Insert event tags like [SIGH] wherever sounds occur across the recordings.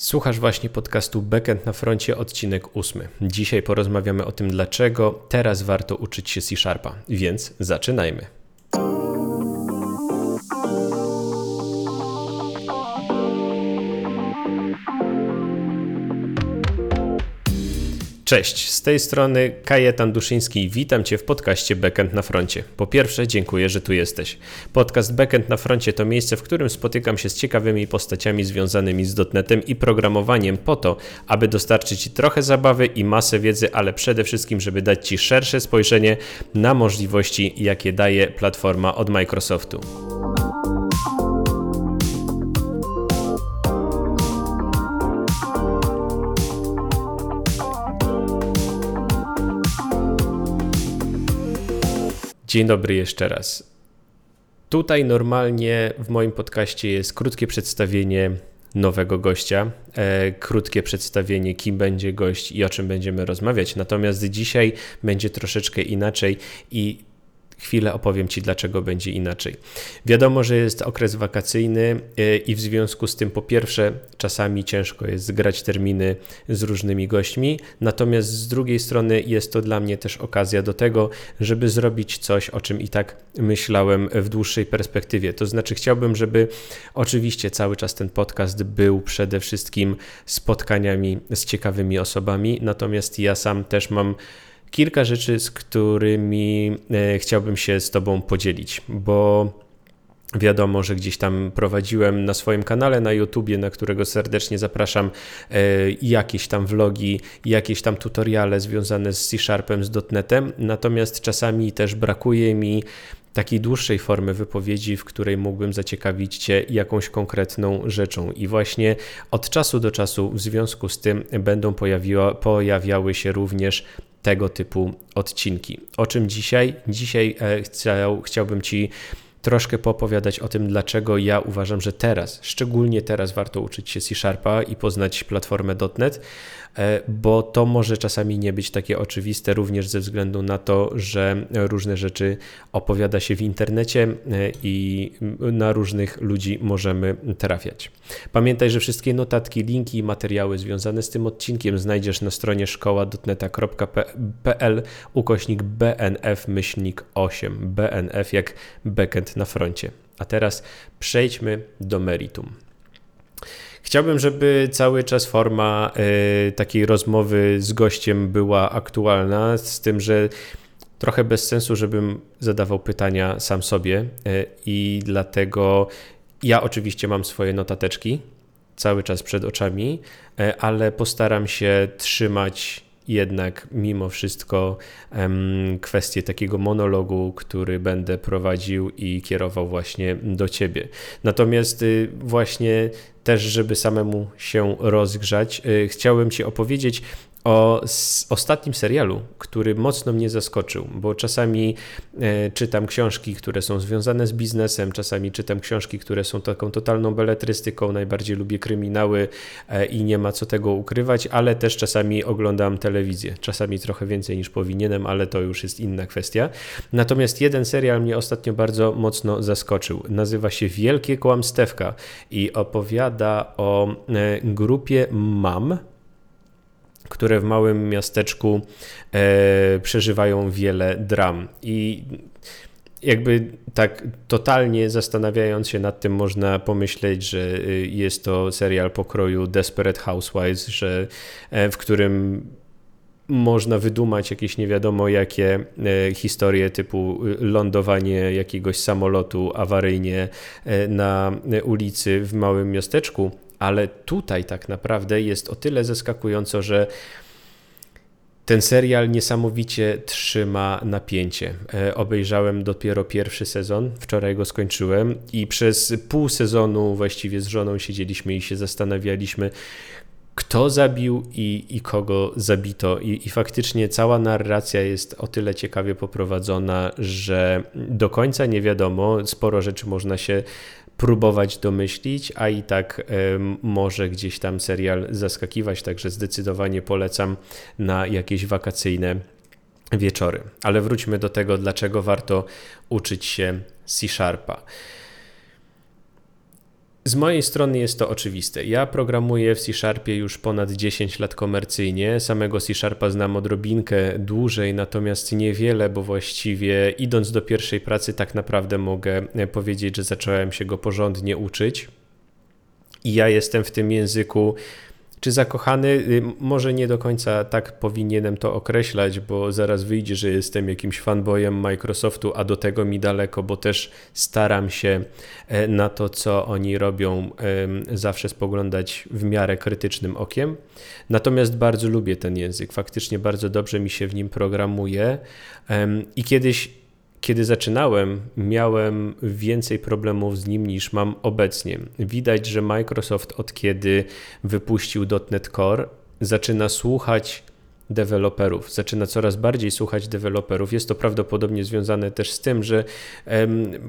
Słuchasz właśnie podcastu Backend na froncie, odcinek ósmy. Dzisiaj porozmawiamy o tym, dlaczego teraz warto uczyć się C-Sharpa, więc zaczynajmy. Cześć, z tej strony Kajetan Duszyński. Witam Cię w podcaście Backend na froncie. Po pierwsze, dziękuję, że tu jesteś. Podcast Backend na froncie to miejsce, w którym spotykam się z ciekawymi postaciami związanymi z dotnetem i programowaniem po to, aby dostarczyć Ci trochę zabawy i masę wiedzy, ale przede wszystkim, żeby dać Ci szersze spojrzenie na możliwości, jakie daje platforma od Microsoftu. Dzień dobry jeszcze raz. Tutaj normalnie w moim podcaście jest krótkie przedstawienie nowego gościa, e, krótkie przedstawienie, kim będzie gość i o czym będziemy rozmawiać. Natomiast dzisiaj będzie troszeczkę inaczej i chwilę opowiem Ci, dlaczego będzie inaczej. Wiadomo, że jest okres wakacyjny e, i w związku z tym, po pierwsze, czasami ciężko jest zgrać terminy z różnymi gośćmi, natomiast z drugiej strony jest to dla mnie też okazja do tego, żeby zrobić coś, o czym i tak myślałem w dłuższej perspektywie. To znaczy, chciałbym, żeby oczywiście cały czas ten podcast był przede wszystkim spotkaniami z ciekawymi osobami, natomiast ja sam też mam kilka rzeczy, z którymi e, chciałbym się z Tobą podzielić, bo Wiadomo, że gdzieś tam prowadziłem na swoim kanale na YouTubie, na którego serdecznie zapraszam, e, jakieś tam vlogi, jakieś tam tutoriale związane z C-Sharpem, z .NETem, natomiast czasami też brakuje mi takiej dłuższej formy wypowiedzi, w której mógłbym zaciekawić Cię jakąś konkretną rzeczą. I właśnie od czasu do czasu w związku z tym będą pojawiła, pojawiały się również tego typu odcinki. O czym dzisiaj? Dzisiaj e, chciał, chciałbym Ci troszkę poopowiadać o tym, dlaczego ja uważam, że teraz, szczególnie teraz warto uczyć się C-Sharpa i poznać platformę .NET, bo to może czasami nie być takie oczywiste, również ze względu na to, że różne rzeczy opowiada się w internecie e, i na różnych ludzi możemy trafiać. Pamiętaj, że wszystkie notatki, linki i materiały związane z tym odcinkiem znajdziesz na stronie szkoła.dotneta.pl ukośnik BNF myślnik 8. BNF jak backend na froncie. A teraz przejdźmy do meritum. Chciałbym, żeby cały czas forma y, takiej rozmowy z gościem była aktualna, z tym, że trochę bez sensu, żebym zadawał pytania sam sobie y, i dlatego ja oczywiście mam swoje notateczki cały czas przed oczami, y, ale postaram się trzymać jednak mimo wszystko kwestię takiego monologu, który będę prowadził i kierował właśnie do ciebie. Natomiast y, właśnie też, żeby samemu się rozgrzać, y, chciałem Ci opowiedzieć o ostatnim serialu, który mocno mnie zaskoczył, bo czasami e, czytam książki, które są związane z biznesem, czasami czytam książki, które są taką totalną beletrystyką, najbardziej lubię kryminały e, i nie ma co tego ukrywać, ale też czasami oglądam telewizję, czasami trochę więcej niż powinienem, ale to już jest inna kwestia. Natomiast jeden serial mnie ostatnio bardzo mocno zaskoczył. Nazywa się Wielkie Kłamstewka i opowiada o e, grupie mam, które w małym miasteczku e, przeżywają wiele dram. I jakby tak totalnie zastanawiając się nad tym, można pomyśleć, że y, jest to serial pokroju Desperate Housewives, że, e, w którym można wydumać jakieś nie wiadomo jakie e, historie typu y, lądowanie jakiegoś samolotu awaryjnie na ulicy w małym miasteczku, ale tutaj tak naprawdę jest o tyle zaskakująco, że ten serial niesamowicie trzyma napięcie. E, obejrzałem dopiero pierwszy sezon, wczoraj go skończyłem i przez pół sezonu właściwie z żoną siedzieliśmy i się zastanawialiśmy, kto zabił i, i kogo zabito. I, I faktycznie cała narracja jest o tyle ciekawie poprowadzona, że do końca nie wiadomo, sporo rzeczy można się próbować domyślić, a i tak może gdzieś tam serial zaskakiwać, także zdecydowanie polecam na jakieś wakacyjne wieczory. Ale wróćmy do tego, dlaczego warto uczyć się C-Sharpa. Z mojej strony jest to oczywiste. Ja programuję w C-Sharpie już ponad 10 lat komercyjnie. Samego C-Sharpa znam odrobinkę dłużej, natomiast niewiele, bo właściwie idąc do pierwszej pracy tak naprawdę mogę powiedzieć, że zacząłem się go porządnie uczyć. I ja jestem w tym języku czy zakochany? Y, może nie do końca tak powinienem to określać, bo zaraz wyjdzie, że jestem jakimś fanboyem Microsoftu, a do tego mi daleko, bo też staram się e, na to, co oni robią, zawsze spoglądać w miarę krytycznym okiem. Natomiast bardzo lubię ten język. Faktycznie bardzo dobrze mi się w nim programuje i kiedyś kiedy zaczynałem, miałem więcej problemów z nim niż mam obecnie. Widać, że Microsoft od kiedy wypuścił .NET Core zaczyna słuchać deweloperów, zaczyna coraz bardziej słuchać deweloperów. Jest to prawdopodobnie związane też z tym, że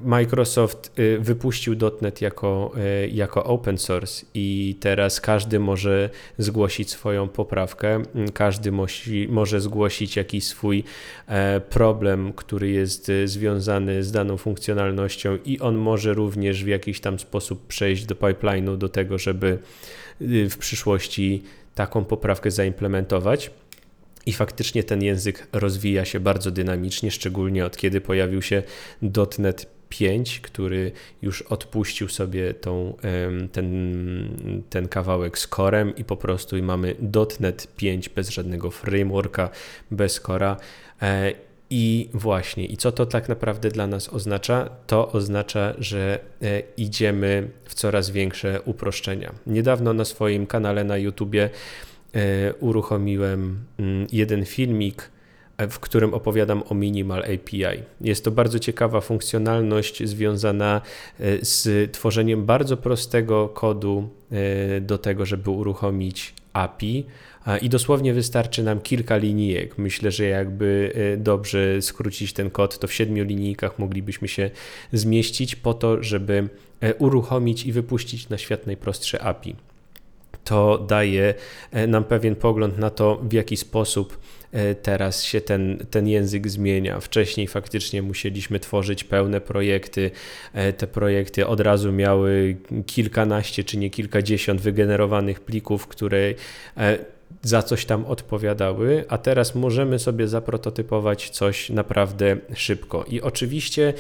Microsoft y, wypuścił .NET jako, y, jako open source i teraz każdy może zgłosić swoją poprawkę, każdy musi, może zgłosić jakiś swój e, problem, który jest y, związany z daną funkcjonalnością i on może również w jakiś tam sposób przejść do pipeline'u do tego, żeby w przyszłości taką poprawkę zaimplementować. I faktycznie ten język rozwija się bardzo dynamicznie, szczególnie od kiedy pojawił się .NET 5, który już odpuścił sobie tą, ten, ten kawałek z corem i po prostu mamy .NET 5 bez żadnego frameworka, bez cora. E, I właśnie, i co to tak naprawdę dla nas oznacza? To oznacza, że e, idziemy w coraz większe uproszczenia. Niedawno na swoim kanale na YouTubie uruchomiłem mm, jeden filmik, e, w którym opowiadam o Minimal API. Jest to bardzo ciekawa funkcjonalność związana e, z tworzeniem bardzo prostego kodu do tego, żeby uruchomić API. I dosłownie wystarczy nam kilka linijek. Myślę, że jakby dobrze skrócić ten kod, to w siedmiu linijkach moglibyśmy się zmieścić po to, żeby uruchomić i wypuścić na świat najprostsze API to daje e, nam pewien pogląd na to, w jaki sposób e, teraz się ten, ten język zmienia. Wcześniej faktycznie musieliśmy tworzyć pełne projekty. E, te projekty od razu miały kilkanaście czy nie kilkadziesiąt wygenerowanych plików, które za coś tam odpowiadały, a teraz możemy sobie zaprototypować coś naprawdę szybko. I oczywiście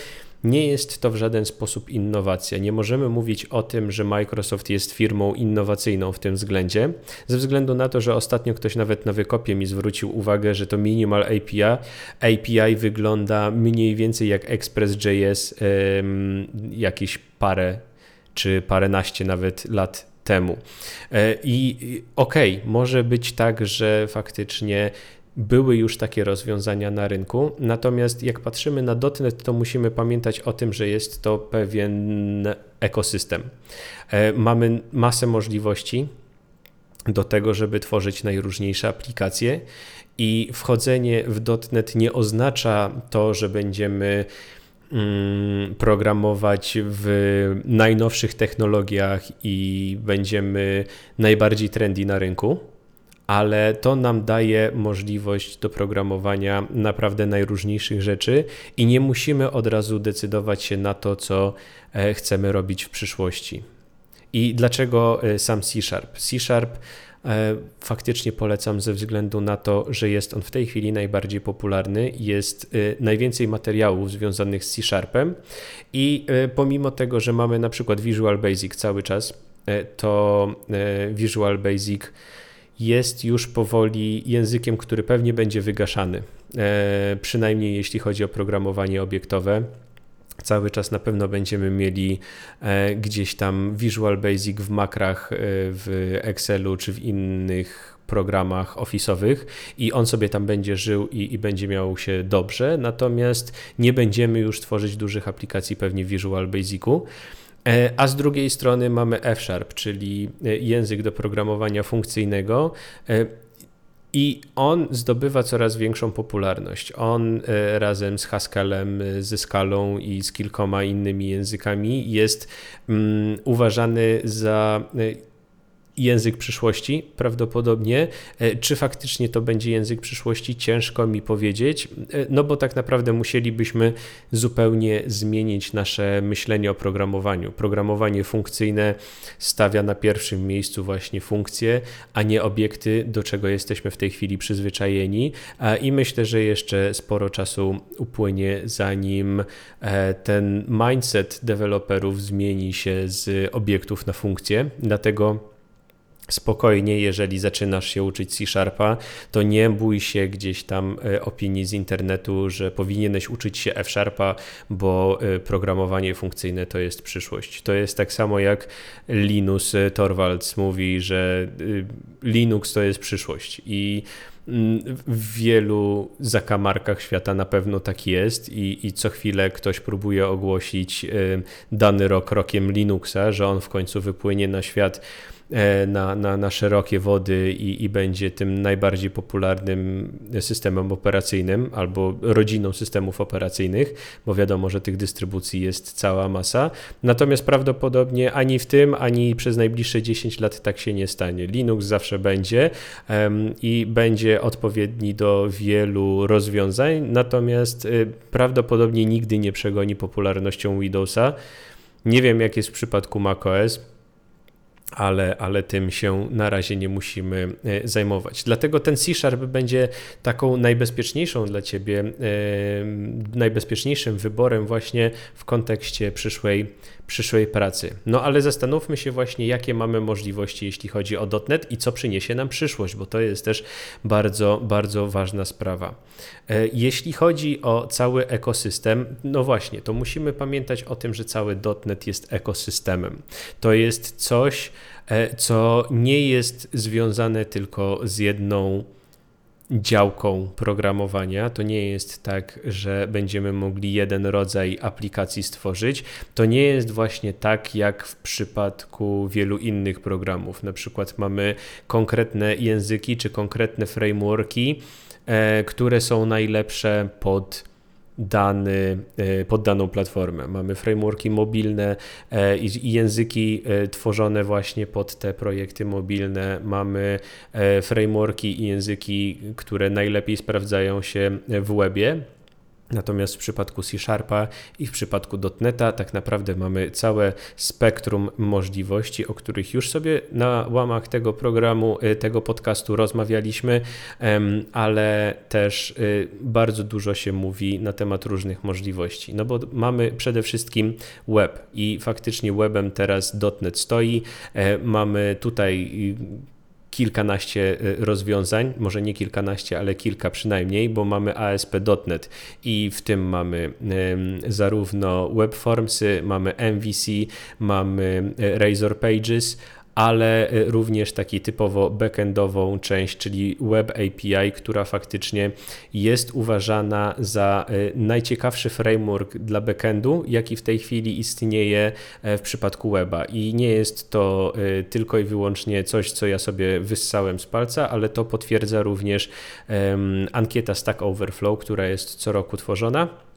nie jest to w żaden sposób innowacja. Nie możemy mówić o tym, że Microsoft jest firmą innowacyjną w tym względzie, ze względu na to, że ostatnio ktoś nawet na wykopie mi zwrócił uwagę, że to Minimal API, API wygląda mniej więcej jak Express.js jakieś parę czy paręnaście nawet lat temu. E, I okej, okay, może być tak, że faktycznie były już takie rozwiązania na rynku, natomiast jak patrzymy na dotnet, to musimy pamiętać o tym, że jest to pewien ekosystem. E, mamy masę możliwości do tego, żeby tworzyć najróżniejsze aplikacje i wchodzenie w dotnet nie oznacza to, że będziemy mm, programować w najnowszych technologiach i będziemy najbardziej trendy na rynku ale to nam daje możliwość do programowania naprawdę najróżniejszych rzeczy i nie musimy od razu decydować się na to, co e, chcemy robić w przyszłości. I dlaczego e, sam C Sharp? C Sharp e, faktycznie polecam ze względu na to, że jest on w tej chwili najbardziej popularny, jest najwięcej materiałów związanych z C Sharpem i pomimo tego, że mamy na przykład Visual Basic cały czas, to Visual Basic jest już powoli językiem, który pewnie będzie wygaszany, e, przynajmniej jeśli chodzi o programowanie obiektowe. Cały czas na pewno będziemy mieli e, gdzieś tam Visual Basic w makrach, e, w Excelu czy w innych programach office'owych i on sobie tam będzie żył i, i, będzie miał się dobrze, natomiast nie będziemy już tworzyć dużych aplikacji pewnie w Visual Basicu. E, a z drugiej strony mamy F-Sharp, czyli e, język do programowania funkcyjnego. E, I on zdobywa coraz większą popularność. On razem z Haskellem, ze Skalą i z kilkoma innymi językami jest um, uważany za język przyszłości, prawdopodobnie. E, czy faktycznie to będzie język przyszłości, ciężko mi powiedzieć, e, no bo tak naprawdę musielibyśmy zupełnie zmienić nasze myślenie o programowaniu. Programowanie funkcyjne stawia na pierwszym miejscu właśnie funkcje, a nie obiekty, do czego jesteśmy w tej chwili przyzwyczajeni. I myślę, że jeszcze sporo czasu upłynie, zanim e, ten mindset deweloperów zmieni się z obiektów na funkcje. Dlatego spokojnie, jeżeli zaczynasz się uczyć C-Sharpa, to nie bój się gdzieś tam e, opinii z internetu, że powinieneś uczyć się F-Sharpa, bo e, programowanie funkcyjne to jest przyszłość. To jest tak samo jak Linus Torvalds mówi, że Linux to jest przyszłość i mm, w wielu zakamarkach świata na pewno tak jest i, i co chwilę ktoś próbuje ogłosić dany rok rokiem Linuxa, że on w końcu wypłynie na świat E, na, na, na szerokie wody i, i będzie tym najbardziej popularnym systemem operacyjnym albo rodziną systemów operacyjnych, bo wiadomo, że tych dystrybucji jest cała masa. Natomiast prawdopodobnie ani w tym, ani przez najbliższe 10 lat tak się nie stanie. Linux zawsze będzie i będzie odpowiedni do wielu rozwiązań, natomiast y, prawdopodobnie nigdy nie przegoni popularnością Windowsa. Nie wiem, jak jest w przypadku macOS ale, ale tym się na razie nie musimy e, zajmować. Dlatego ten C-Sharp będzie taką najbezpieczniejszą dla Ciebie, e, najbezpieczniejszym wyborem właśnie w kontekście przyszłej, przyszłej pracy. No ale zastanówmy się właśnie, jakie mamy możliwości, jeśli chodzi o .NET i co przyniesie nam przyszłość, bo to jest też bardzo, bardzo ważna sprawa. E, jeśli chodzi o cały ekosystem, no właśnie, to musimy pamiętać o tym, że cały .NET jest ekosystemem. To jest coś, e, co nie jest związane tylko z jedną działką programowania. To nie jest tak, że będziemy mogli jeden rodzaj aplikacji stworzyć. To nie jest właśnie tak jak w przypadku wielu innych programów. Na przykład mamy konkretne języki czy konkretne frameworki, e, które są najlepsze pod dany, e, pod daną platformę. Mamy frameworki mobilne e, i języki e, tworzone właśnie pod te projekty mobilne. Mamy frameworki i języki, które najlepiej sprawdzają się w webie. Natomiast w przypadku C Sharpa i w przypadku .NETA tak naprawdę mamy całe spektrum możliwości, o których już sobie na łamach tego programu, y, tego podcastu rozmawialiśmy, ale też y, bardzo dużo się mówi na temat różnych możliwości. No bo mamy przede wszystkim web i faktycznie webem teraz .NET stoi. E, mamy tutaj y, kilkanaście y, rozwiązań, może nie kilkanaście, ale kilka przynajmniej, bo mamy ASP.NET i w tym mamy zarówno webformsy, mamy MVC, mamy y, Razor Pages, ale y, również taki typowo backendową część, czyli Web API, która faktycznie jest uważana za y, najciekawszy framework dla backendu, jaki w tej chwili istnieje e, w przypadku weba. I nie jest to y, tylko i wyłącznie coś, co ja sobie wyssałem z palca, ale to potwierdza również um, ankieta Stack Overflow, która jest co roku tworzona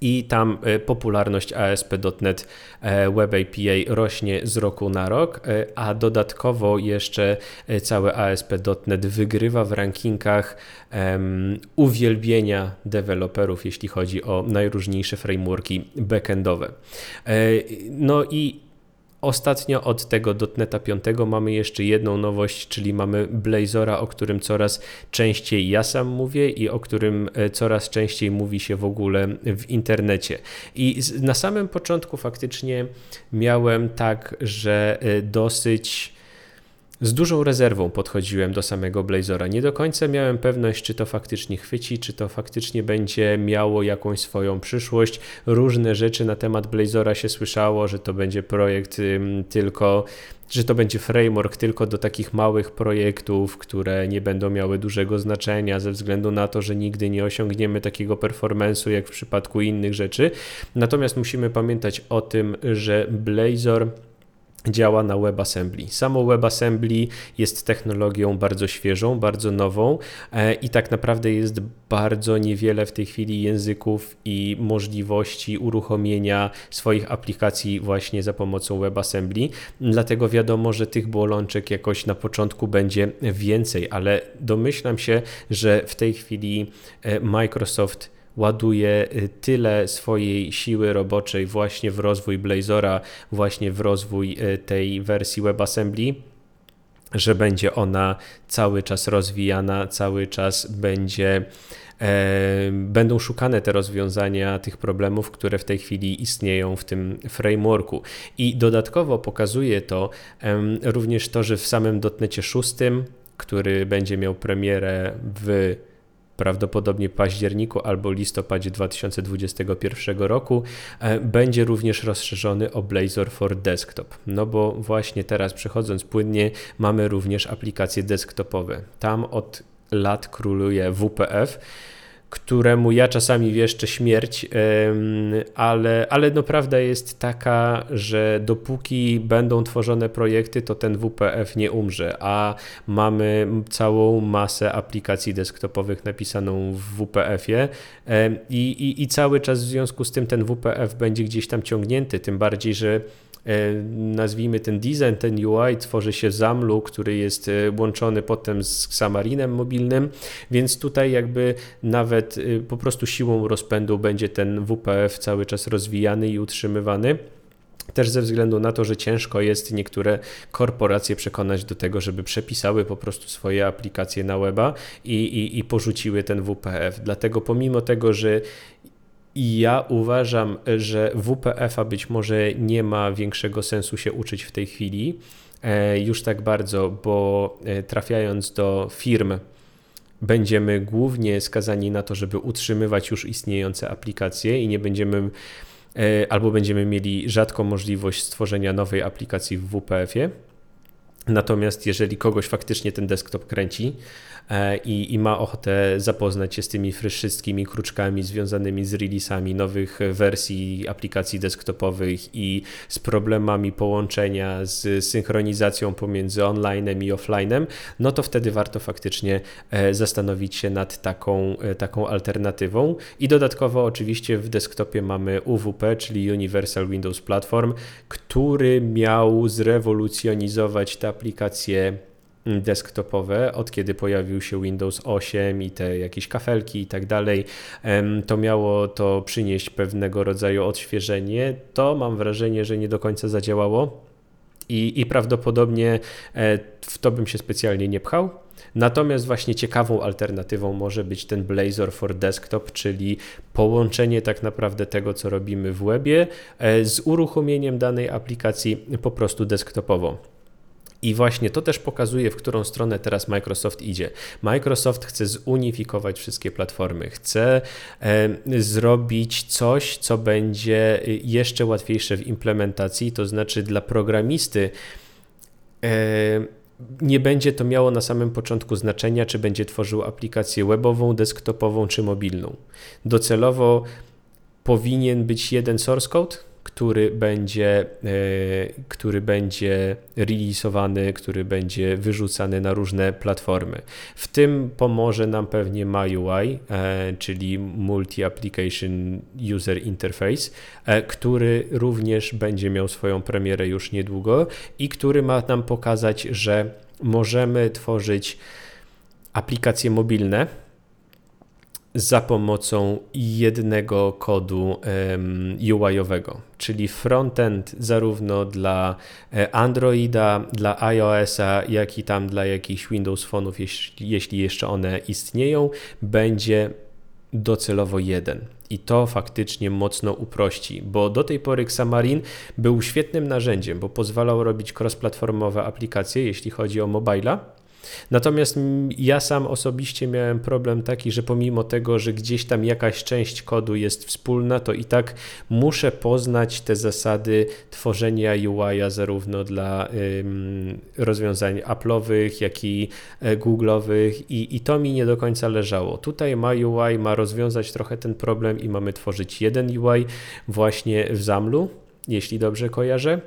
i tam e, popularność ASP.NET e, Web API rośnie z roku na rok, e, a dodatkowo jeszcze całe ASP.NET wygrywa w rankingach um, uwielbienia deweloperów, jeśli chodzi o najróżniejsze frameworki backendowe. No i Ostatnio od tego dotneta 5 mamy jeszcze jedną nowość, czyli mamy Blazora, o którym coraz częściej ja sam mówię i o którym e, coraz częściej mówi się w ogóle w internecie. I na samym początku faktycznie miałem tak, że e, dosyć z dużą rezerwą podchodziłem do samego Blazora. Nie do końca miałem pewność, czy to faktycznie chwyci, czy to faktycznie będzie miało jakąś swoją przyszłość. Różne rzeczy na temat Blazora się słyszało, że to będzie projekt tylko że to będzie framework tylko do takich małych projektów, które nie będą miały dużego znaczenia ze względu na to, że nigdy nie osiągniemy takiego performance'u jak w przypadku innych rzeczy. Natomiast musimy pamiętać o tym, że Blazor działa na WebAssembly. Samo WebAssembly jest technologią bardzo świeżą, bardzo nową e, i tak naprawdę jest bardzo niewiele w tej chwili języków i możliwości uruchomienia swoich aplikacji właśnie za pomocą WebAssembly. Dlatego wiadomo, że tych bolączek jakoś na początku będzie więcej, ale domyślam się, że w tej chwili e, Microsoft ładuje y, tyle swojej siły roboczej właśnie w rozwój Blazora, właśnie w rozwój y, tej wersji WebAssembly, że będzie ona cały czas rozwijana, cały czas będzie e, będą szukane te rozwiązania tych problemów, które w tej chwili istnieją w tym frameworku. I dodatkowo pokazuje to również to, że w samym dotnecie 6, który będzie miał premierę w prawdopodobnie październiku albo listopadzie 2021 roku, e, będzie również rozszerzony o Blazor for Desktop. No bo właśnie teraz przechodząc płynnie, mamy również aplikacje desktopowe. Tam od lat króluje WPF któremu ja czasami wieszczę śmierć, ale, ale no prawda jest taka, że dopóki będą tworzone projekty, to ten WPF nie umrze, a mamy całą masę aplikacji desktopowych napisaną w WPF-ie i, i, i cały czas w związku z tym ten WPF będzie gdzieś tam ciągnięty, tym bardziej, że nazwijmy ten design, ten UI tworzy się w Zamlu, który jest e, łączony potem z Xamarinem mobilnym, więc tutaj jakby nawet e, po prostu siłą rozpędu będzie ten WPF cały czas rozwijany i utrzymywany. Też ze względu na to, że ciężko jest niektóre korporacje przekonać do tego, żeby przepisały po prostu swoje aplikacje na weba i, i, i porzuciły ten WPF. Dlatego pomimo tego, że i ja uważam, że WPF-a być może nie ma większego sensu się uczyć w tej chwili e, już tak bardzo, bo e, trafiając do firm, będziemy głównie skazani na to, żeby utrzymywać już istniejące aplikacje i nie będziemy e, albo będziemy mieli rzadką możliwość stworzenia nowej aplikacji w WPF-ie. Natomiast jeżeli kogoś faktycznie ten desktop kręci, i, i ma ochotę zapoznać się z tymi wszystkimi kruczkami związanymi z releasami nowych wersji aplikacji desktopowych i z problemami połączenia z synchronizacją pomiędzy onlinem i offlinem, no to wtedy warto faktycznie e, zastanowić się nad taką, e, taką alternatywą. I dodatkowo oczywiście w desktopie mamy UWP, czyli Universal Windows Platform, który miał zrewolucjonizować te aplikacje desktopowe, od kiedy pojawił się Windows 8 i te jakieś kafelki i tak dalej, to miało to przynieść pewnego rodzaju odświeżenie. To mam wrażenie, że nie do końca zadziałało i, i prawdopodobnie e, w to bym się specjalnie nie pchał. Natomiast właśnie ciekawą alternatywą może być ten Blazor for Desktop, czyli połączenie tak naprawdę tego, co robimy w webie e, z uruchomieniem danej aplikacji po prostu desktopowo. I właśnie to też pokazuje, w którą stronę teraz Microsoft idzie. Microsoft chce zunifikować wszystkie platformy, chce e, zrobić coś, co będzie jeszcze łatwiejsze w implementacji, to znaczy dla programisty. E, nie będzie to miało na samym początku znaczenia, czy będzie tworzył aplikację webową, desktopową czy mobilną. Docelowo powinien być jeden source code, który będzie, e, który będzie releasowany, który będzie wyrzucany na różne platformy. W tym pomoże nam pewnie MyUI, e, czyli Multi-Application User Interface, e, który również będzie miał swoją premierę już niedługo i który ma nam pokazać, że możemy tworzyć aplikacje mobilne, za pomocą jednego kodu UI-owego, czyli frontend zarówno dla e, Androida, dla iOS-a, jak i tam dla jakichś Windows Phone'ów, jeśli, jeszcze one istnieją, będzie docelowo jeden. I to faktycznie mocno uprości, bo do tej pory Xamarin był świetnym narzędziem, bo pozwalał robić cross-platformowe aplikacje, jeśli chodzi o mobila, Natomiast ja sam osobiście miałem problem taki, że pomimo tego, że gdzieś tam jakaś część kodu jest wspólna, to i tak muszę poznać te zasady tworzenia UI-a zarówno dla ym, rozwiązań Apple'owych, jak i e, Google'owych i, i to mi nie do końca leżało. Tutaj ma UI ma rozwiązać trochę ten problem i mamy tworzyć jeden UI właśnie w Zamlu, jeśli dobrze kojarzę.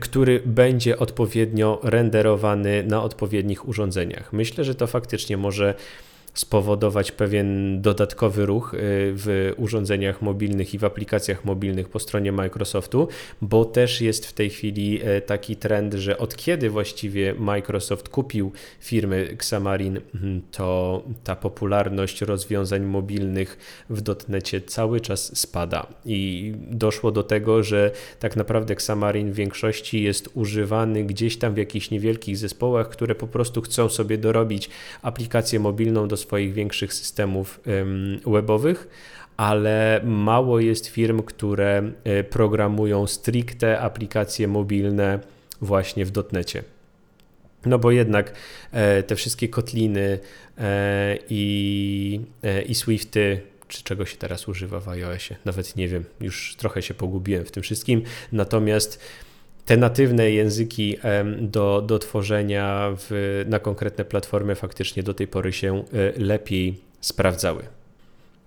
Który będzie odpowiednio renderowany na odpowiednich urządzeniach. Myślę, że to faktycznie może spowodować pewien dodatkowy ruch y, w urządzeniach mobilnych i w aplikacjach mobilnych po stronie Microsoftu, bo też jest w tej chwili e, taki trend, że od kiedy właściwie Microsoft kupił firmy Xamarin, mhm, to ta popularność rozwiązań mobilnych w dotnecie cały czas spada. I doszło do tego, że tak naprawdę Xamarin w większości jest używany gdzieś tam w jakichś niewielkich zespołach, które po prostu chcą sobie dorobić aplikację mobilną do swoich większych systemów webowych, ale mało jest firm, które e, programują stricte aplikacje mobilne właśnie w dotnecie. No bo jednak e, te wszystkie kotliny e, i, i Swifty, czy czego się teraz używa w iOSie, nawet nie wiem, już trochę się pogubiłem w tym wszystkim. Natomiast te natywne języki do, do tworzenia w, na konkretne platformy faktycznie do tej pory się e, lepiej sprawdzały.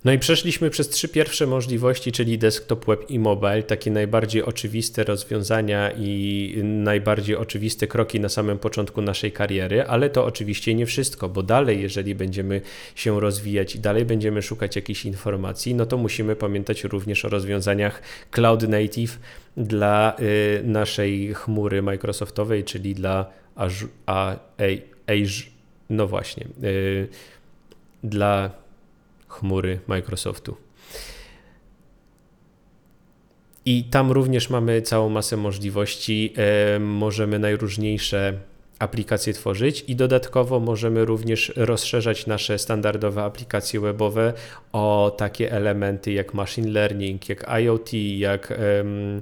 No i przeszliśmy przez trzy pierwsze możliwości, czyli desktop, web i mobile, takie najbardziej oczywiste rozwiązania i najbardziej oczywiste kroki na samym początku naszej kariery, ale to oczywiście nie wszystko, bo dalej, jeżeli będziemy się rozwijać i dalej będziemy szukać jakichś informacji, no to musimy pamiętać również o rozwiązaniach cloud native dla y, naszej chmury Microsoftowej, czyli dla Azure, Azure no właśnie, y, dla chmury Microsoftu. I tam również mamy całą masę możliwości. E, możemy najróżniejsze aplikacje tworzyć i dodatkowo możemy również rozszerzać nasze standardowe aplikacje webowe o takie elementy jak machine learning, jak IoT, jak um,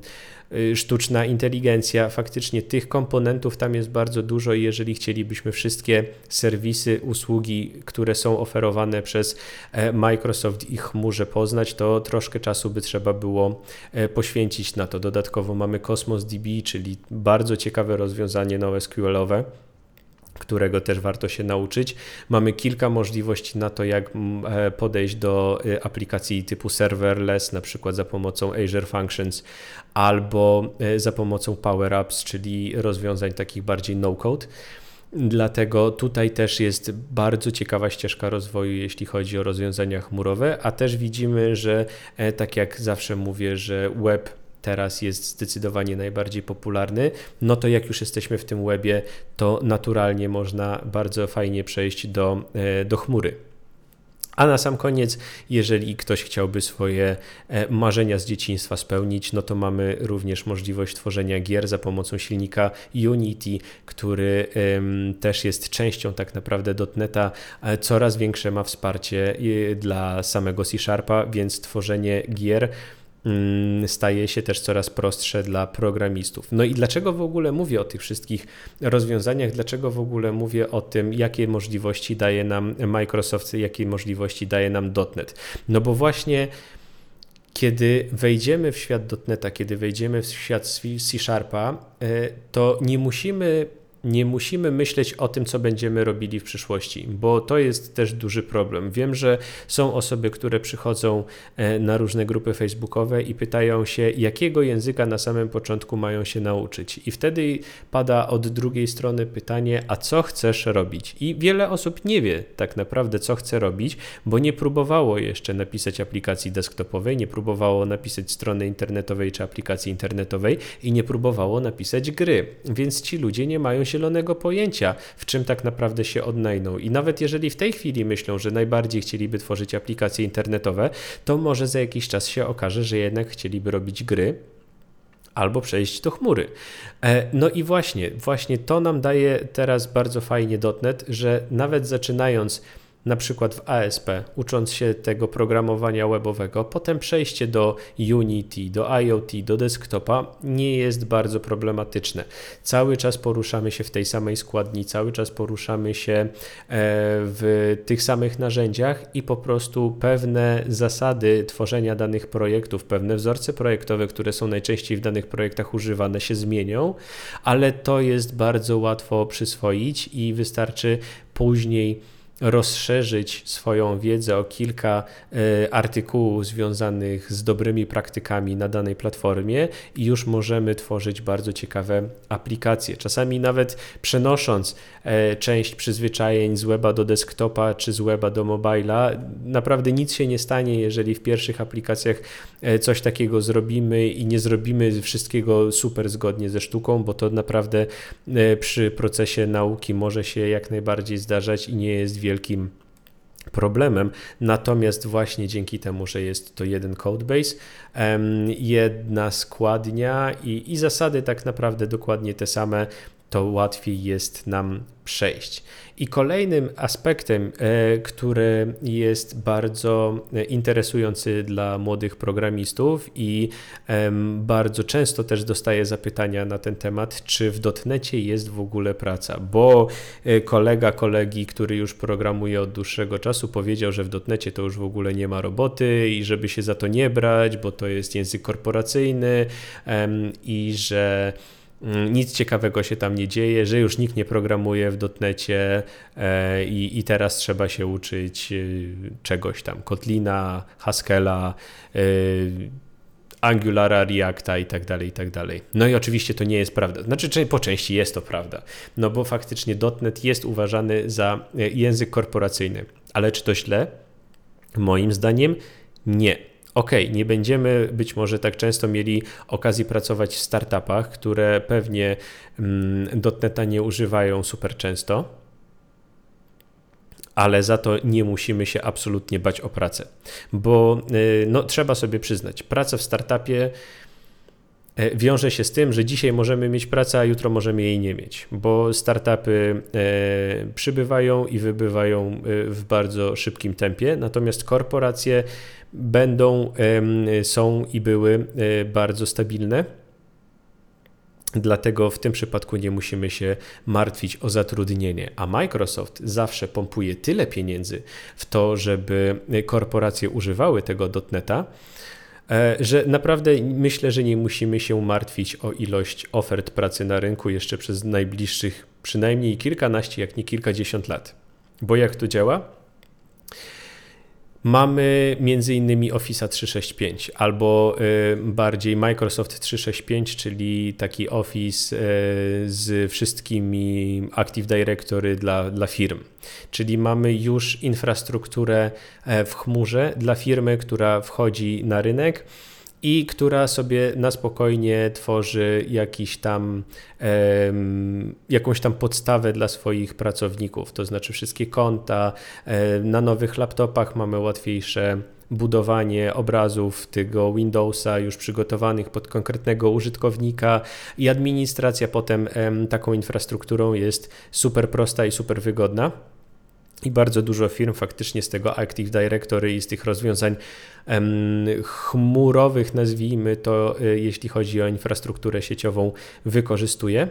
sztuczna inteligencja. Faktycznie tych komponentów tam jest bardzo dużo i jeżeli chcielibyśmy wszystkie serwisy, usługi, które są oferowane przez e, Microsoft i chmurze poznać, to troszkę czasu by trzeba było e, poświęcić na to. Dodatkowo mamy Cosmos DB, czyli bardzo ciekawe rozwiązanie NoSQL-owe którego też warto się nauczyć. Mamy kilka możliwości na to, jak mm, e, podejść do e, aplikacji typu serverless, na przykład za pomocą Azure Functions albo e, za pomocą Power Apps, czyli rozwiązań takich bardziej no-code. Dlatego tutaj też jest bardzo ciekawa ścieżka rozwoju, jeśli chodzi o rozwiązania chmurowe, a też widzimy, że tak jak zawsze mówię, że web teraz jest zdecydowanie najbardziej popularny, no to jak już jesteśmy w tym webie, to naturalnie można bardzo fajnie przejść do, e, do chmury. A na sam koniec, jeżeli ktoś chciałby swoje e, marzenia z dzieciństwa spełnić, no to mamy również możliwość tworzenia gier za pomocą silnika Unity, który też jest częścią tak naprawdę dotneta. E, coraz większe ma wsparcie dla samego C Sharpa, więc tworzenie gier staje się też coraz prostsze dla programistów. No i dlaczego w ogóle mówię o tych wszystkich rozwiązaniach? Dlaczego w ogóle mówię o tym, jakie możliwości daje nam Microsoft, jakie możliwości daje nam .NET? No bo właśnie kiedy wejdziemy w świat .NETA, kiedy wejdziemy w świat C Sharpa, e, to nie musimy nie musimy myśleć o tym, co będziemy robili w przyszłości, bo to jest też duży problem. Wiem, że są osoby, które przychodzą e, na różne grupy facebookowe i pytają się, jakiego języka na samym początku mają się nauczyć. I wtedy pada od drugiej strony pytanie, a co chcesz robić? I wiele osób nie wie tak naprawdę, co chce robić, bo nie próbowało jeszcze napisać aplikacji desktopowej, nie próbowało napisać strony internetowej czy aplikacji internetowej i nie próbowało napisać gry. Więc ci ludzie nie mają zielonego pojęcia, w czym tak naprawdę się odnajdą. I nawet jeżeli w tej chwili myślą, że najbardziej chcieliby tworzyć aplikacje internetowe, to może za jakiś czas się okaże, że jednak chcieliby robić gry, albo przejść do chmury. E, no i właśnie, właśnie to nam daje teraz bardzo fajnie dotnet, że nawet zaczynając na przykład w ASP, ucząc się tego programowania webowego, potem przejście do Unity, do IoT, do desktopa nie jest bardzo problematyczne. Cały czas poruszamy się w tej samej składni, cały czas poruszamy się e, w tych samych narzędziach i po prostu pewne zasady tworzenia danych projektów, pewne wzorce projektowe, które są najczęściej w danych projektach używane, się zmienią, ale to jest bardzo łatwo przyswoić i wystarczy później rozszerzyć swoją wiedzę o kilka e, artykułów związanych z dobrymi praktykami na danej platformie i już możemy tworzyć bardzo ciekawe aplikacje. Czasami nawet przenosząc e, część przyzwyczajeń z weba do desktopa czy z weba do mobila, naprawdę nic się nie stanie, jeżeli w pierwszych aplikacjach e, coś takiego zrobimy i nie zrobimy wszystkiego super zgodnie ze sztuką, bo to naprawdę przy procesie nauki może się jak najbardziej zdarzać i nie jest wielkim problemem. Natomiast właśnie dzięki temu, że jest to jeden codebase, jedna składnia i, i zasady tak naprawdę dokładnie te same, to łatwiej jest nam przejść. I kolejnym aspektem, e, który jest bardzo e, interesujący dla młodych programistów i bardzo często też dostaję zapytania na ten temat, czy w dotnecie jest w ogóle praca, bo e, kolega kolegi, który już programuje od dłuższego czasu, powiedział, że w dotnecie to już w ogóle nie ma roboty i żeby się za to nie brać, bo to jest język korporacyjny i że nic ciekawego się tam nie dzieje, że już nikt nie programuje w dotnecie e, i, i teraz trzeba się uczyć e, czegoś tam, Kotlina, Haskella, e, Angulara, Reacta i tak dalej, i tak dalej. No i oczywiście to nie jest prawda. Znaczy, po części jest to prawda, no bo faktycznie .NET jest uważany za język korporacyjny. Ale czy to źle? Moim zdaniem nie ok, nie będziemy być może tak często mieli okazji pracować w startupach, które pewnie mm, dotneta nie używają super często, ale za to nie musimy się absolutnie bać o pracę, bo y, no, trzeba sobie przyznać, praca w startupie E, wiąże się z tym, że dzisiaj możemy mieć pracę, a jutro możemy jej nie mieć, bo startupy e, przybywają i wybywają e, w bardzo szybkim tempie, natomiast korporacje będą, są i były bardzo stabilne. Dlatego w tym przypadku nie musimy się martwić o zatrudnienie, a Microsoft zawsze pompuje tyle pieniędzy w to, żeby korporacje używały tego dotneta, E, że naprawdę myślę, że nie musimy się martwić o ilość ofert pracy na rynku jeszcze przez najbliższych przynajmniej kilkanaście, jak nie kilkadziesiąt lat. Bo jak to działa? Mamy między innymi Office 365 albo y, bardziej Microsoft 365, czyli taki Office y, z wszystkimi Active Directory dla, dla firm. Czyli mamy już infrastrukturę e, w chmurze dla firmy, która wchodzi na rynek i która sobie na spokojnie tworzy jakiś tam, jakąś tam podstawę dla swoich pracowników, to znaczy wszystkie konta. E, na nowych laptopach mamy łatwiejsze budowanie obrazów tego Windowsa już przygotowanych pod konkretnego użytkownika i administracja potem taką infrastrukturą jest super prosta i super wygodna. I bardzo dużo firm faktycznie z tego Active Directory i z tych rozwiązań chmurowych, nazwijmy to, y, jeśli chodzi o infrastrukturę sieciową, wykorzystuje.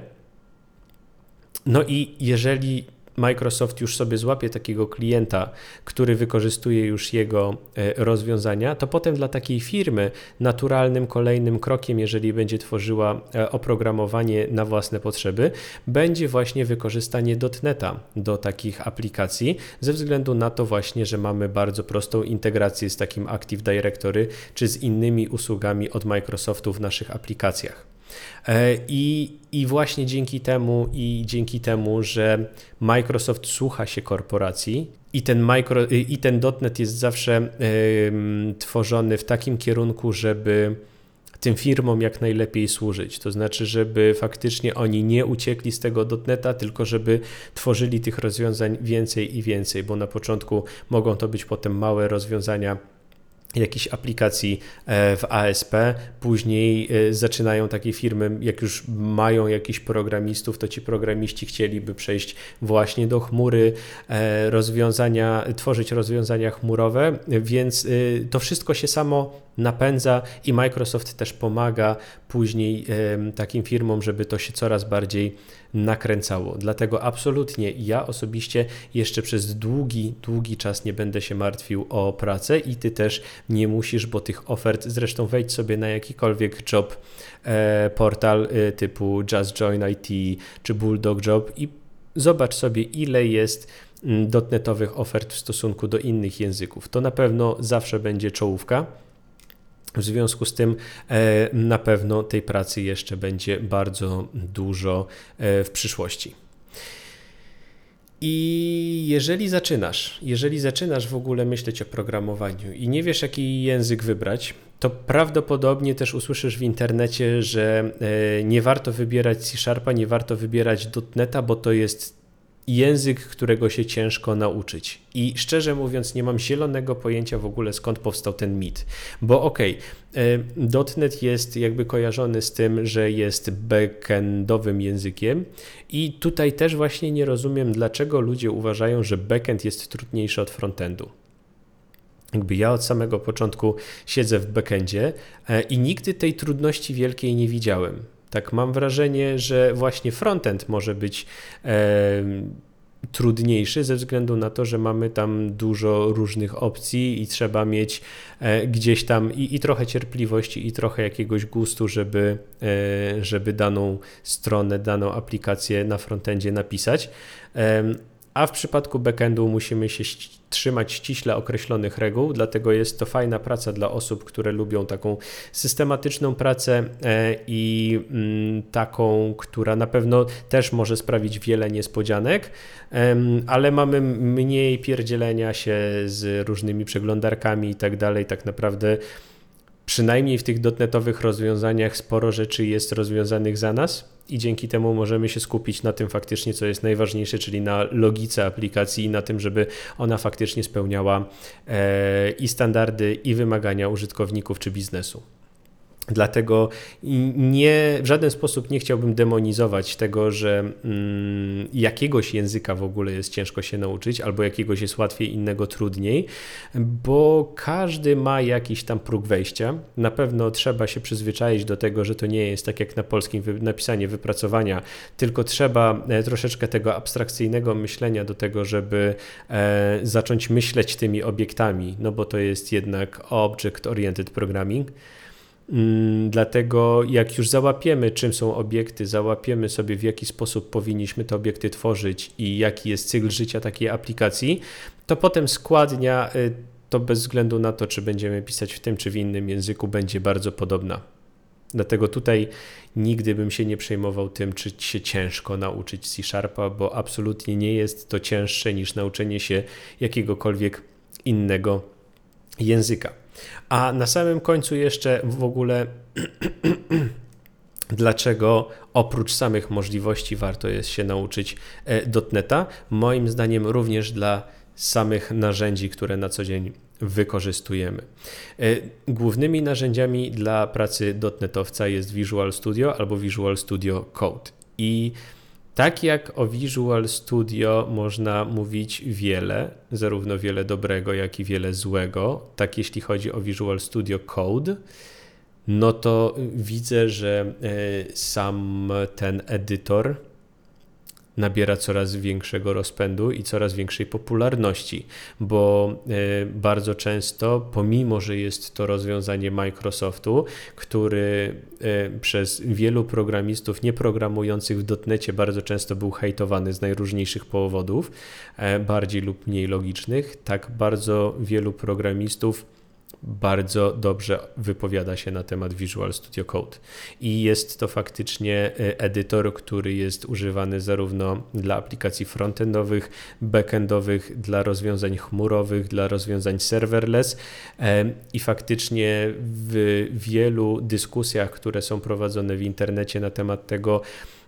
No i jeżeli Microsoft już sobie złapie takiego klienta, który wykorzystuje już jego e, rozwiązania, to potem dla takiej firmy naturalnym kolejnym krokiem, jeżeli będzie tworzyła e, oprogramowanie na własne potrzeby, będzie właśnie wykorzystanie dotneta do takich aplikacji, ze względu na to właśnie, że mamy bardzo prostą integrację z takim Active Directory czy z innymi usługami od Microsoftu w naszych aplikacjach. E, I, I właśnie dzięki temu, i dzięki temu, że Microsoft słucha się korporacji, i ten, micro, i ten .NET jest zawsze y, tworzony w takim kierunku, żeby tym firmom jak najlepiej służyć. To znaczy, żeby faktycznie oni nie uciekli z tego .NETA, tylko żeby tworzyli tych rozwiązań więcej i więcej, bo na początku mogą to być potem małe rozwiązania jakichś aplikacji e, w ASP. Później e, zaczynają takie firmy, jak już mają jakichś programistów, to ci programiści chcieliby przejść właśnie do chmury, e, rozwiązania, tworzyć rozwiązania chmurowe, więc to wszystko się samo napędza i Microsoft też pomaga później takim firmom, żeby to się coraz bardziej nakręcało. Dlatego absolutnie ja osobiście jeszcze przez długi, długi czas nie będę się martwił o pracę i ty też nie musisz, bo tych ofert, zresztą wejdź sobie na jakikolwiek job e, portal e, typu Just Join IT czy Bulldog Job i zobacz sobie ile jest dotnetowych ofert w stosunku do innych języków. To na pewno zawsze będzie czołówka. W związku z tym e, na pewno tej pracy jeszcze będzie bardzo dużo e, w przyszłości. I jeżeli zaczynasz, jeżeli zaczynasz w ogóle myśleć o programowaniu i nie wiesz, jaki język wybrać, to prawdopodobnie też usłyszysz w internecie, że e, nie warto wybierać C Sharpa, nie warto wybierać .NETA, bo to jest język, którego się ciężko nauczyć. I szczerze mówiąc, nie mam zielonego pojęcia w ogóle skąd powstał ten mit. Bo okej, okay, .NET jest jakby kojarzony z tym, że jest backendowym językiem i tutaj też właśnie nie rozumiem, dlaczego ludzie uważają, że backend jest trudniejszy od frontendu. Jakby ja od samego początku siedzę w backendzie e, i nigdy tej trudności wielkiej nie widziałem. Tak mam wrażenie, że właśnie frontend może być e, trudniejszy ze względu na to, że mamy tam dużo różnych opcji i trzeba mieć e, gdzieś tam i, i, trochę cierpliwości i trochę jakiegoś gustu, żeby, e, żeby daną stronę, daną aplikację na frontendzie napisać. A w przypadku backendu musimy się trzymać ściśle określonych reguł, dlatego jest to fajna praca dla osób, które lubią taką systematyczną pracę e, i mm, taką, która na pewno też może sprawić wiele niespodzianek, ale mamy mniej pierdzielenia się z różnymi przeglądarkami i tak dalej. Tak naprawdę przynajmniej w tych dotnetowych rozwiązaniach sporo rzeczy jest rozwiązanych za nas i dzięki temu możemy się skupić na tym faktycznie, co jest najważniejsze, czyli na logice aplikacji i na tym, żeby ona faktycznie spełniała e, i standardy, i wymagania użytkowników czy biznesu. Dlatego nie, w żaden sposób nie chciałbym demonizować tego, że mm, jakiegoś języka w ogóle jest ciężko się nauczyć, albo jakiegoś jest łatwiej, innego trudniej, bo każdy ma jakiś tam próg wejścia. Na pewno trzeba się przyzwyczaić do tego, że to nie jest tak jak na polskim napisanie wypracowania, tylko trzeba e, troszeczkę tego abstrakcyjnego myślenia do tego, żeby e, zacząć myśleć tymi obiektami, no bo to jest jednak object-oriented programming. Mm, dlatego jak już załapiemy, czym są obiekty, załapiemy sobie, w jaki sposób powinniśmy te obiekty tworzyć i jaki jest cykl życia takiej aplikacji, to potem składnia, y, to bez względu na to, czy będziemy pisać w tym czy w innym języku, będzie bardzo podobna. Dlatego tutaj nigdy bym się nie przejmował tym, czy się ciężko nauczyć C Sharpa, bo absolutnie nie jest to cięższe niż nauczenie się jakiegokolwiek innego języka. A na samym końcu jeszcze w ogóle [CLEARS THROAT] dlaczego oprócz samych możliwości warto jest się nauczyć e, dotneta. Moim zdaniem również dla samych narzędzi, które na co dzień wykorzystujemy. E, głównymi narzędziami dla pracy dotnetowca jest Visual Studio albo Visual Studio Code. I tak jak o Visual Studio można mówić wiele, zarówno wiele dobrego, jak i wiele złego, tak jeśli chodzi o Visual Studio Code, no to widzę, że e, sam ten edytor nabiera coraz większego rozpędu i coraz większej popularności, bo e, bardzo często, pomimo że jest to rozwiązanie Microsoftu, który e, przez wielu programistów nieprogramujących w dotnecie bardzo często był hejtowany z najróżniejszych powodów, e, bardziej lub mniej logicznych, tak bardzo wielu programistów bardzo dobrze wypowiada się na temat Visual Studio Code. I jest to faktycznie e, edytor, który jest używany zarówno dla aplikacji frontendowych, backendowych, dla rozwiązań chmurowych, dla rozwiązań serverless. E, I faktycznie w wielu dyskusjach, które są prowadzone w internecie na temat tego,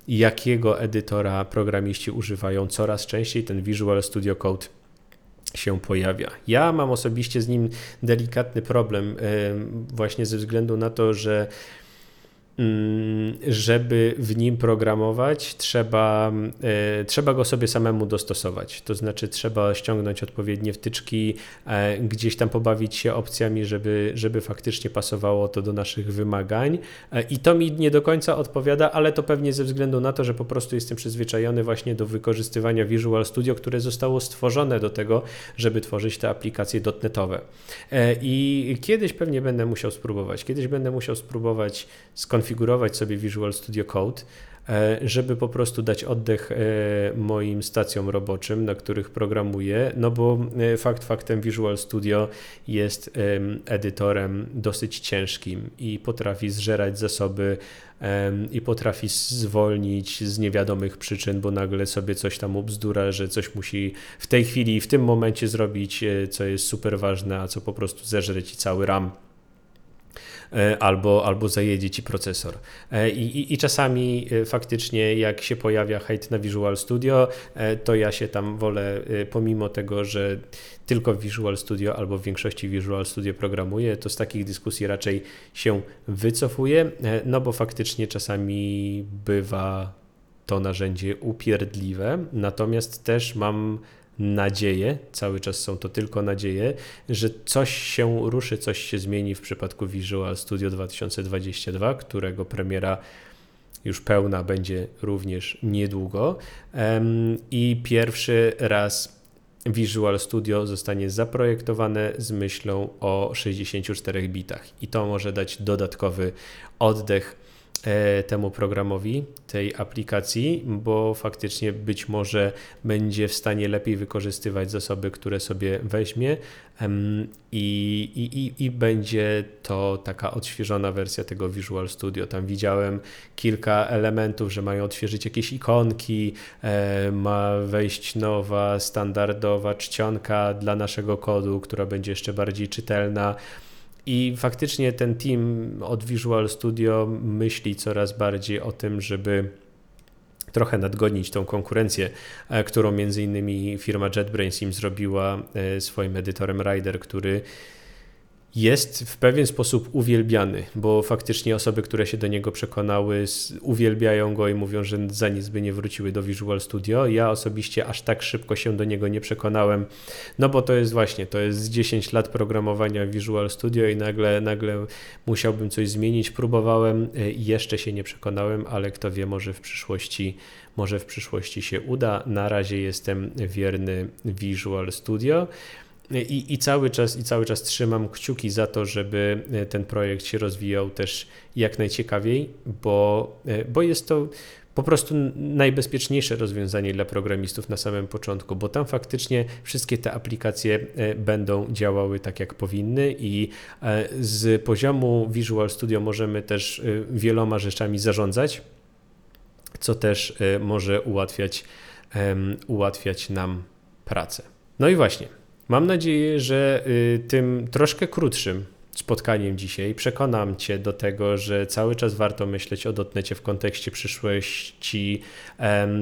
jakiego edytora programiści używają coraz częściej, ten Visual Studio Code się pojawia. Ja mam osobiście z nim delikatny problem, właśnie ze względu na to, że żeby w nim programować, trzeba, e, trzeba go sobie samemu dostosować. To znaczy, trzeba ściągnąć odpowiednie wtyczki, e, gdzieś tam pobawić się opcjami, żeby, żeby faktycznie pasowało to do naszych wymagań. E, I to mi nie do końca odpowiada, ale to pewnie ze względu na to, że po prostu jestem przyzwyczajony właśnie do wykorzystywania Visual Studio, które zostało stworzone do tego, żeby tworzyć te aplikacje dotnetowe. I kiedyś pewnie będę musiał spróbować. Kiedyś będę musiał spróbować skąd skonfigurować sobie Visual Studio Code, E, żeby po prostu dać oddech e, moim stacjom roboczym, na których programuję, no bo e, fakt faktem Visual Studio jest edytorem dosyć ciężkim i potrafi zżerać zasoby i potrafi zwolnić z niewiadomych przyczyn, bo nagle sobie coś tam ubzdura, że coś musi w tej chwili, w tym momencie zrobić, co jest super ważne, a co po prostu zeżre ci cały RAM albo, albo zajedzie ci procesor. E, I, i, I, czasami e, faktycznie jak się pojawia hejt na Visual Studio, to ja się tam wolę, pomimo tego, że tylko Visual Studio albo w większości Visual Studio programuję, to z takich dyskusji raczej się wycofuję, no bo faktycznie czasami bywa to narzędzie upierdliwe, natomiast też mam nadzieję, cały czas są to tylko nadzieje, że coś się ruszy, coś się zmieni w przypadku Visual Studio 2022, którego premiera już pełna będzie również niedługo. I pierwszy raz Visual Studio zostanie zaprojektowane z myślą o 64 bitach i to może dać dodatkowy oddech temu programowi, tej aplikacji, bo faktycznie być może będzie w stanie lepiej wykorzystywać zasoby, które sobie weźmie i, i, i będzie to taka odświeżona wersja tego Visual Studio. Tam widziałem kilka elementów, że mają odświeżyć jakieś ikonki, e, ma wejść nowa, standardowa czcionka dla naszego kodu, która będzie jeszcze bardziej czytelna. I faktycznie ten team od Visual Studio myśli coraz bardziej o tym, żeby trochę nadgonić tą konkurencję, e, którą między innymi firma JetBrains im zrobiła e, swoim edytorem Rider, który jest w pewien sposób uwielbiany, bo faktycznie osoby, które się do niego przekonały, uwielbiają go i mówią, że za nic by nie wróciły do Visual Studio. Ja osobiście aż tak szybko się do niego nie przekonałem, no bo to jest właśnie, to jest 10 lat programowania Visual Studio i nagle, nagle musiałbym coś zmienić. Próbowałem i e, jeszcze się nie przekonałem, ale kto wie, może w przyszłości, może w przyszłości się uda. Na razie jestem wierny Visual Studio. I, I, cały czas, I cały czas trzymam kciuki za to, żeby e, ten projekt się rozwijał też jak najciekawiej, bo, e, bo jest to po prostu najbezpieczniejsze rozwiązanie dla programistów na samym początku, bo tam faktycznie wszystkie te aplikacje e, będą działały tak, jak powinny, i z poziomu Visual Studio możemy też wieloma rzeczami zarządzać, co też może ułatwiać, ułatwiać nam pracę. No i właśnie. Mam nadzieję, że y, tym troszkę krótszym spotkaniem dzisiaj. Przekonam Cię do tego, że cały czas warto myśleć o dotnecie w kontekście przyszłości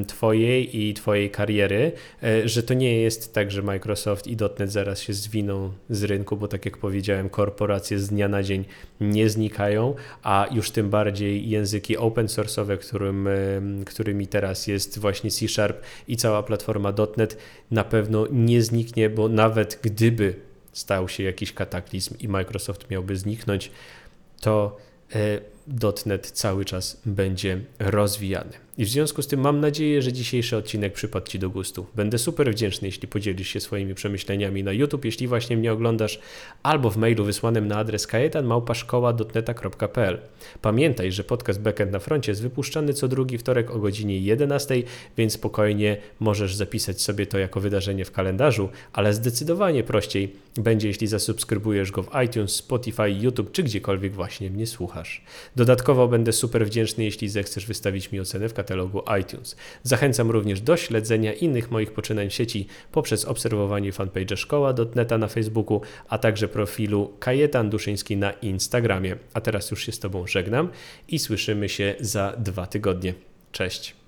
Twojej i Twojej kariery, e, że to nie jest tak, że Microsoft i dotnet zaraz się zwiną z rynku, bo tak jak powiedziałem, korporacje z dnia na dzień nie znikają, a już tym bardziej języki open source'owe, którym, którymi teraz jest właśnie C Sharp i cała platforma dotnet na pewno nie zniknie, bo nawet gdyby stał się jakiś kataklizm i Microsoft miałby zniknąć, to e, .NET cały czas będzie rozwijany. I w związku z tym mam nadzieję, że dzisiejszy odcinek przypadł Ci do gustu. Będę super wdzięczny, jeśli podzielisz się swoimi przemyśleniami na YouTube, jeśli właśnie mnie oglądasz, albo w mailu wysłanym na adres kajetanmałpaszkoła.dotneta.pl. Pamiętaj, że podcast Backend na froncie jest wypuszczany co drugi wtorek o godzinie 11, więc spokojnie możesz zapisać sobie to jako wydarzenie w kalendarzu, ale zdecydowanie prościej będzie, jeśli zasubskrybujesz go w iTunes, Spotify, YouTube czy gdziekolwiek właśnie mnie słuchasz. Dodatkowo będę super wdzięczny, jeśli zechcesz wystawić mi ocenę w katalogu iTunes. Zachęcam również do śledzenia innych moich poczynań w sieci poprzez obserwowanie fanpage'a szkoła.neta na Facebooku, a także profilu Kajetan Duszyński na Instagramie. A teraz już się z Tobą żegnam i słyszymy się za dwa tygodnie. Cześć!